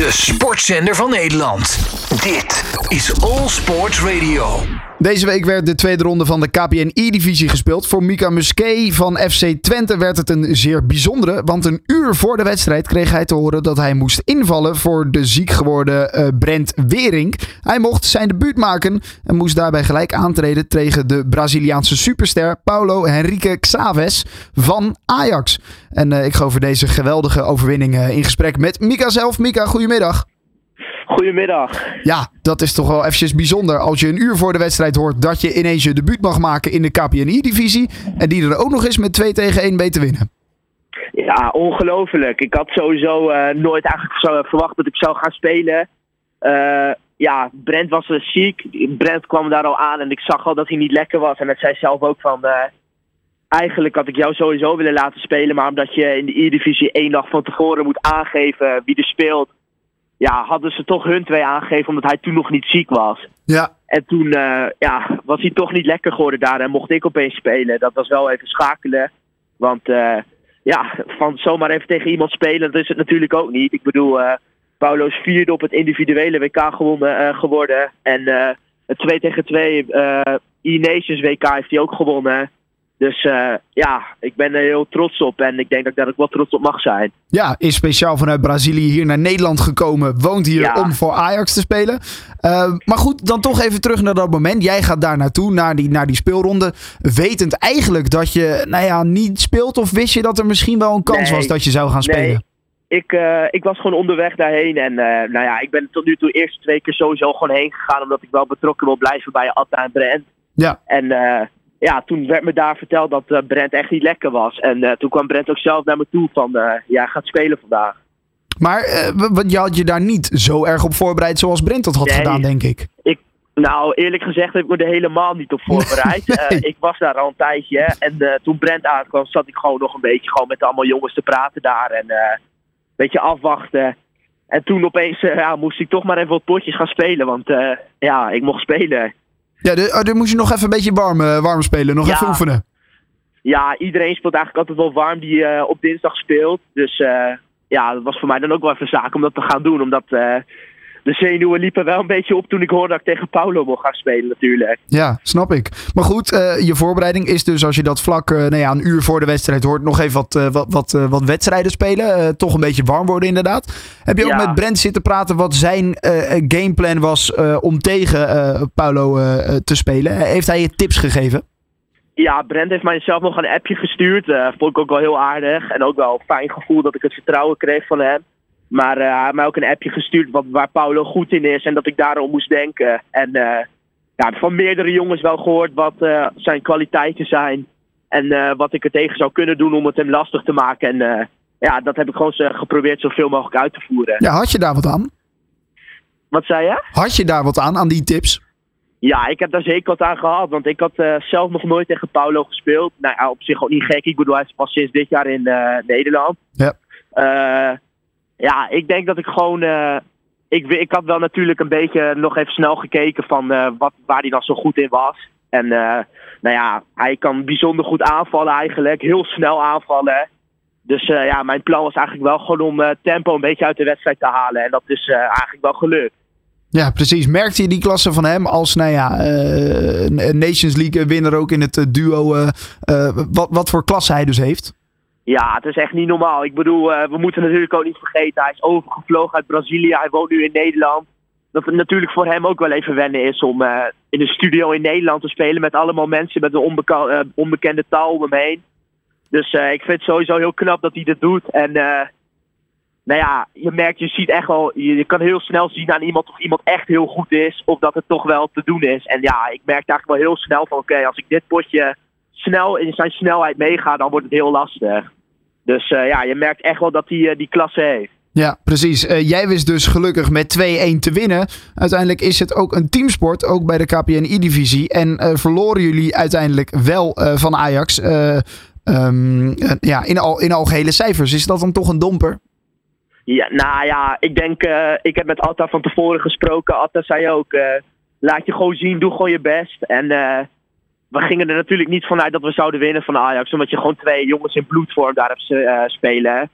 De sportzender van Nederland. Dit is All Sports Radio. Deze week werd de tweede ronde van de KPN-E-divisie gespeeld. Voor Mika Musquet van FC Twente werd het een zeer bijzondere. Want een uur voor de wedstrijd kreeg hij te horen dat hij moest invallen voor de ziek geworden uh, Brent Wering. Hij mocht zijn debuut maken en moest daarbij gelijk aantreden tegen de Braziliaanse superster Paulo Henrique Xaves van Ajax. En uh, ik ga over deze geweldige overwinning uh, in gesprek met Mika zelf. Mika, goedemiddag. Goedemiddag. Ja, dat is toch wel eventjes bijzonder als je een uur voor de wedstrijd hoort dat je ineens je debuut mag maken in de KPNI-divisie. En die er ook nog eens met 2 tegen 1 mee te winnen. Ja, ongelooflijk. Ik had sowieso uh, nooit eigenlijk verwacht dat ik zou gaan spelen. Uh, ja, Brent was uh, ziek. Brent kwam daar al aan en ik zag al dat hij niet lekker was. En dat zei zelf ook van... eigenlijk had ik jou sowieso willen laten spelen. Maar omdat je in de E-divisie één dag van tevoren moet aangeven wie er speelt ja, hadden ze toch hun twee aangegeven omdat hij toen nog niet ziek was. Ja. En toen uh, ja, was hij toch niet lekker geworden daar en mocht ik opeens spelen. Dat was wel even schakelen. Want uh, ja, van zomaar even tegen iemand spelen, dat is het natuurlijk ook niet. Ik bedoel, uh, Paulo is vierde op het individuele WK gewonnen, geworden. En het 2 tegen 2 E-Nations WK heeft hij ook gewonnen. Dus uh, ja, ik ben er heel trots op en ik denk dat ik daar ook wel trots op mag zijn. Ja, is speciaal vanuit Brazilië hier naar Nederland gekomen. Woont hier ja. om voor Ajax te spelen. Uh, maar goed, dan toch even terug naar dat moment. Jij gaat daar naartoe, naar die, naar die speelronde. Wetend eigenlijk dat je nou ja, niet speelt of wist je dat er misschien wel een kans nee, was dat je zou gaan spelen? Nee. Ik, uh, ik was gewoon onderweg daarheen en nou ja, ik ben tot nu toe eerst twee keer sowieso gewoon heen gegaan. Omdat ik wel betrokken wil blijven bij Atta en Brent. Ja. En ja, toen werd me daar verteld dat uh, Brent echt niet lekker was. En uh, toen kwam Brent ook zelf naar me toe van, uh, ja, gaat spelen vandaag. Maar je had je daar niet zo erg op voorbereid zoals Brent dat had nee, gedaan, denk ik. ik. Nou, eerlijk gezegd heb ik me er helemaal niet op voorbereid. nee. ik was daar al een tijdje. En toen Brent aankwam, zat ik gewoon nog een beetje gewoon met allemaal jongens te praten daar. En een beetje afwachten. En toen opeens ja, moest ik toch maar even wat potjes gaan spelen. Want ja, ik mocht spelen. Ja, oh, dan moest je nog even een beetje warm, uh, warm spelen, nog ja. even oefenen. Ja, iedereen speelt eigenlijk altijd wel warm die uh, op dinsdag speelt. Dus uh, ja, dat was voor mij dan ook wel even zaak om dat te gaan doen. Omdat de zenuwen liepen wel een beetje op toen ik hoorde dat ik tegen Paulo mocht gaan spelen natuurlijk. Ja, snap ik. Maar goed, je voorbereiding is dus als je dat vlak nou ja, een uur voor de wedstrijd hoort... nog even wat, wat, wat, wat wedstrijden spelen. toch een beetje warm worden inderdaad. Heb je ook met Brent zitten praten wat zijn gameplan was om tegen Paulo te spelen? Heeft hij je tips gegeven? Ja, Brent heeft mij zelf nog een appje gestuurd. Uh, vond ik ook wel heel aardig. En ook wel een fijn gevoel dat ik het vertrouwen kreeg van hem. Maar uh, hij heeft mij ook een appje gestuurd wat, waar Paulo goed in is. En dat ik daarom moest denken. En uh, ja, van meerdere jongens wel gehoord wat zijn kwaliteiten zijn. En wat ik er tegen zou kunnen doen om het hem lastig te maken. En ja, dat heb ik gewoon geprobeerd zoveel mogelijk uit te voeren. Ja, had je daar wat aan? Wat zei je? Had je daar wat aan, aan die tips? Ja, ik heb daar zeker wat aan gehad. Want ik had uh, zelf nog nooit tegen Paulo gespeeld. Nou ja, op zich ook niet gek. Ik bedoel, hij is pas sinds dit jaar in uh, Nederland. Ja. Uh, ja, ik denk dat ik gewoon... ik, ik had wel natuurlijk een beetje nog even snel gekeken van wat, waar hij dan zo goed in was. En nou ja, hij kan bijzonder goed aanvallen eigenlijk. Heel snel aanvallen. Dus ja, mijn plan was eigenlijk wel gewoon om tempo een beetje uit de wedstrijd te halen. En dat is eigenlijk wel gelukt. Ja, precies. Merkte je die klasse van hem als nou ja, Nations League winnaar ook in het duo? Wat, wat voor klasse hij dus heeft? Ja, het is echt niet normaal. Ik bedoel, we moeten natuurlijk ook niet vergeten. Hij is overgevlogen uit Brazilië. Hij woont nu in Nederland. Dat het natuurlijk voor hem ook wel even wennen is om in een studio in Nederland te spelen. Met allemaal mensen met een onbeka onbekende taal om hem heen. Dus ik vind het sowieso heel knap dat hij dit doet. En nou ja, je merkt, je ziet echt wel, je kan heel snel zien aan iemand of iemand echt heel goed is, of dat het toch wel te doen is. En ja, ik merk eigenlijk wel heel snel van, oké, als ik dit potje snel in zijn snelheid meega, dan wordt het heel lastig. Dus uh, ja, je merkt echt wel dat hij uh, die klasse heeft. Ja, precies. Uh, jij wist dus gelukkig met 2-1 te winnen. Uiteindelijk is het ook een teamsport, ook bij de KPN-E-divisie. En verloren jullie uiteindelijk wel van Ajax. Um, ja, in, al, in algehele cijfers. Is dat dan toch een domper? Ja, nou ja, ik denk, ik heb met Atta van tevoren gesproken. Atta zei ook, laat je gewoon zien, doe gewoon je best. En we gingen er natuurlijk niet vanuit dat we zouden winnen van Ajax. Omdat je gewoon twee jongens in bloedvorm daar hebt spelen.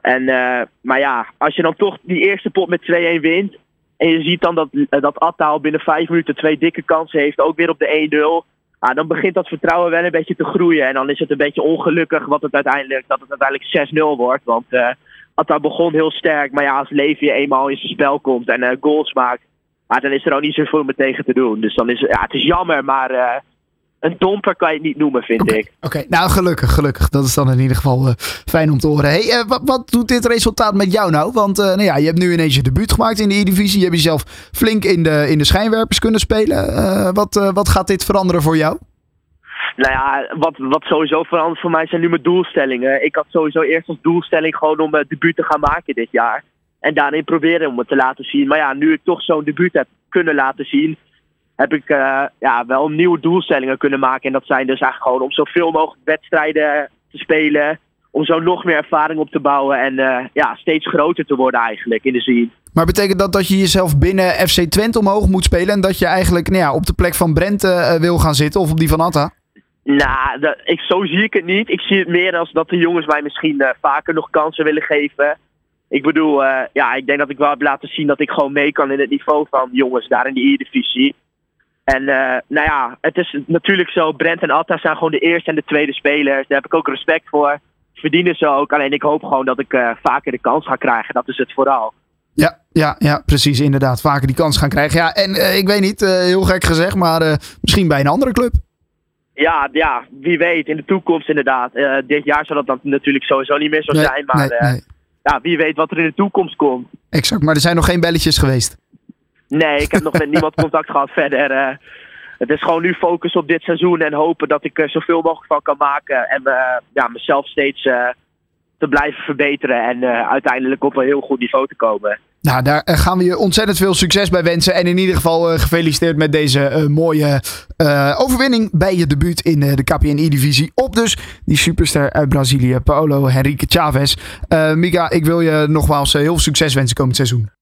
En, uh, maar ja, als je dan toch die eerste pot met 2-1 wint. En je ziet dan dat, dat Atta al binnen vijf minuten twee dikke kansen heeft. Ook weer op de 1-0. Ah, dan begint dat vertrouwen wel een beetje te groeien. En dan is het een beetje ongelukkig wat het uiteindelijk, dat het uiteindelijk 6-0 wordt. Want Atta begon heel sterk. Maar ja, als Levi eenmaal in zijn spel komt en goals maakt. Dan is er ook niet zoveel meer tegen te doen. Dus dan is ja, het is jammer, maar een domper kan je het niet noemen, vind okay. ik. Oké, nou gelukkig, gelukkig. Dat is dan in ieder geval uh, fijn om te horen. Hey, uh, wat, wat, doet dit resultaat met jou nou? Want uh, nou ja, je hebt nu ineens je debuut gemaakt in de E-divisie. Je hebt jezelf flink in de, in de schijnwerpers kunnen spelen. wat, wat gaat dit veranderen voor jou? Nou ja, wat, wat sowieso verandert voor mij zijn nu mijn doelstellingen. Ik had sowieso eerst als doelstelling gewoon om het debuut te gaan maken dit jaar. En daarin proberen om het te laten zien. Maar ja, nu ik toch zo'n debuut heb kunnen laten zien, heb ik uh, ja, wel nieuwe doelstellingen kunnen maken. En dat zijn dus eigenlijk gewoon om zoveel mogelijk wedstrijden te spelen. Om zo nog meer ervaring op te bouwen en uh, ja, steeds groter te worden eigenlijk in de zin. Maar betekent dat dat je jezelf binnen FC Twente omhoog moet spelen en dat je eigenlijk nou ja, op de plek van Brent uh, wil gaan zitten of op die van Atta? Nou, dat, ik, zo zie ik het niet. Ik zie het meer als dat de jongens mij misschien vaker nog kansen willen geven. Ik bedoel, ja, ik denk dat ik wel heb laten zien dat ik gewoon mee kan in het niveau van jongens daar in de E-divisie. En uh, nou ja, het is natuurlijk zo, Brent en Atta zijn gewoon de eerste en de tweede spelers. Daar heb ik ook respect voor. Verdienen ze ook. Alleen ik hoop gewoon dat ik uh, vaker de kans ga krijgen. Dat is het vooral. Ja, ja, ja, precies. Inderdaad. Vaker die kans gaan krijgen. Ja, en uh, ik weet niet, heel gek gezegd, maar misschien bij een andere club. Ja, ja, wie weet. In de toekomst inderdaad. dit jaar zal dat dan natuurlijk sowieso niet meer zo nee, zijn. Maar nee, nee. ja, wie weet wat er in de toekomst komt. Exact, maar er zijn nog geen belletjes geweest. Nee, ik heb nog met niemand contact gehad verder. Uh, het is gewoon nu focus op dit seizoen en hopen dat ik er zoveel mogelijk van kan maken. En uh, ja, mezelf steeds te blijven verbeteren en uiteindelijk op een heel goed niveau te komen. Nou, daar gaan we je ontzettend veel succes bij wensen. En in ieder geval gefeliciteerd met deze mooie overwinning bij je debuut in de KPN-E-divisie. Op dus die superster uit Brazilië, Paulo Henrique Chavez. Mika, ik wil je nogmaals heel veel succes wensen komend seizoen.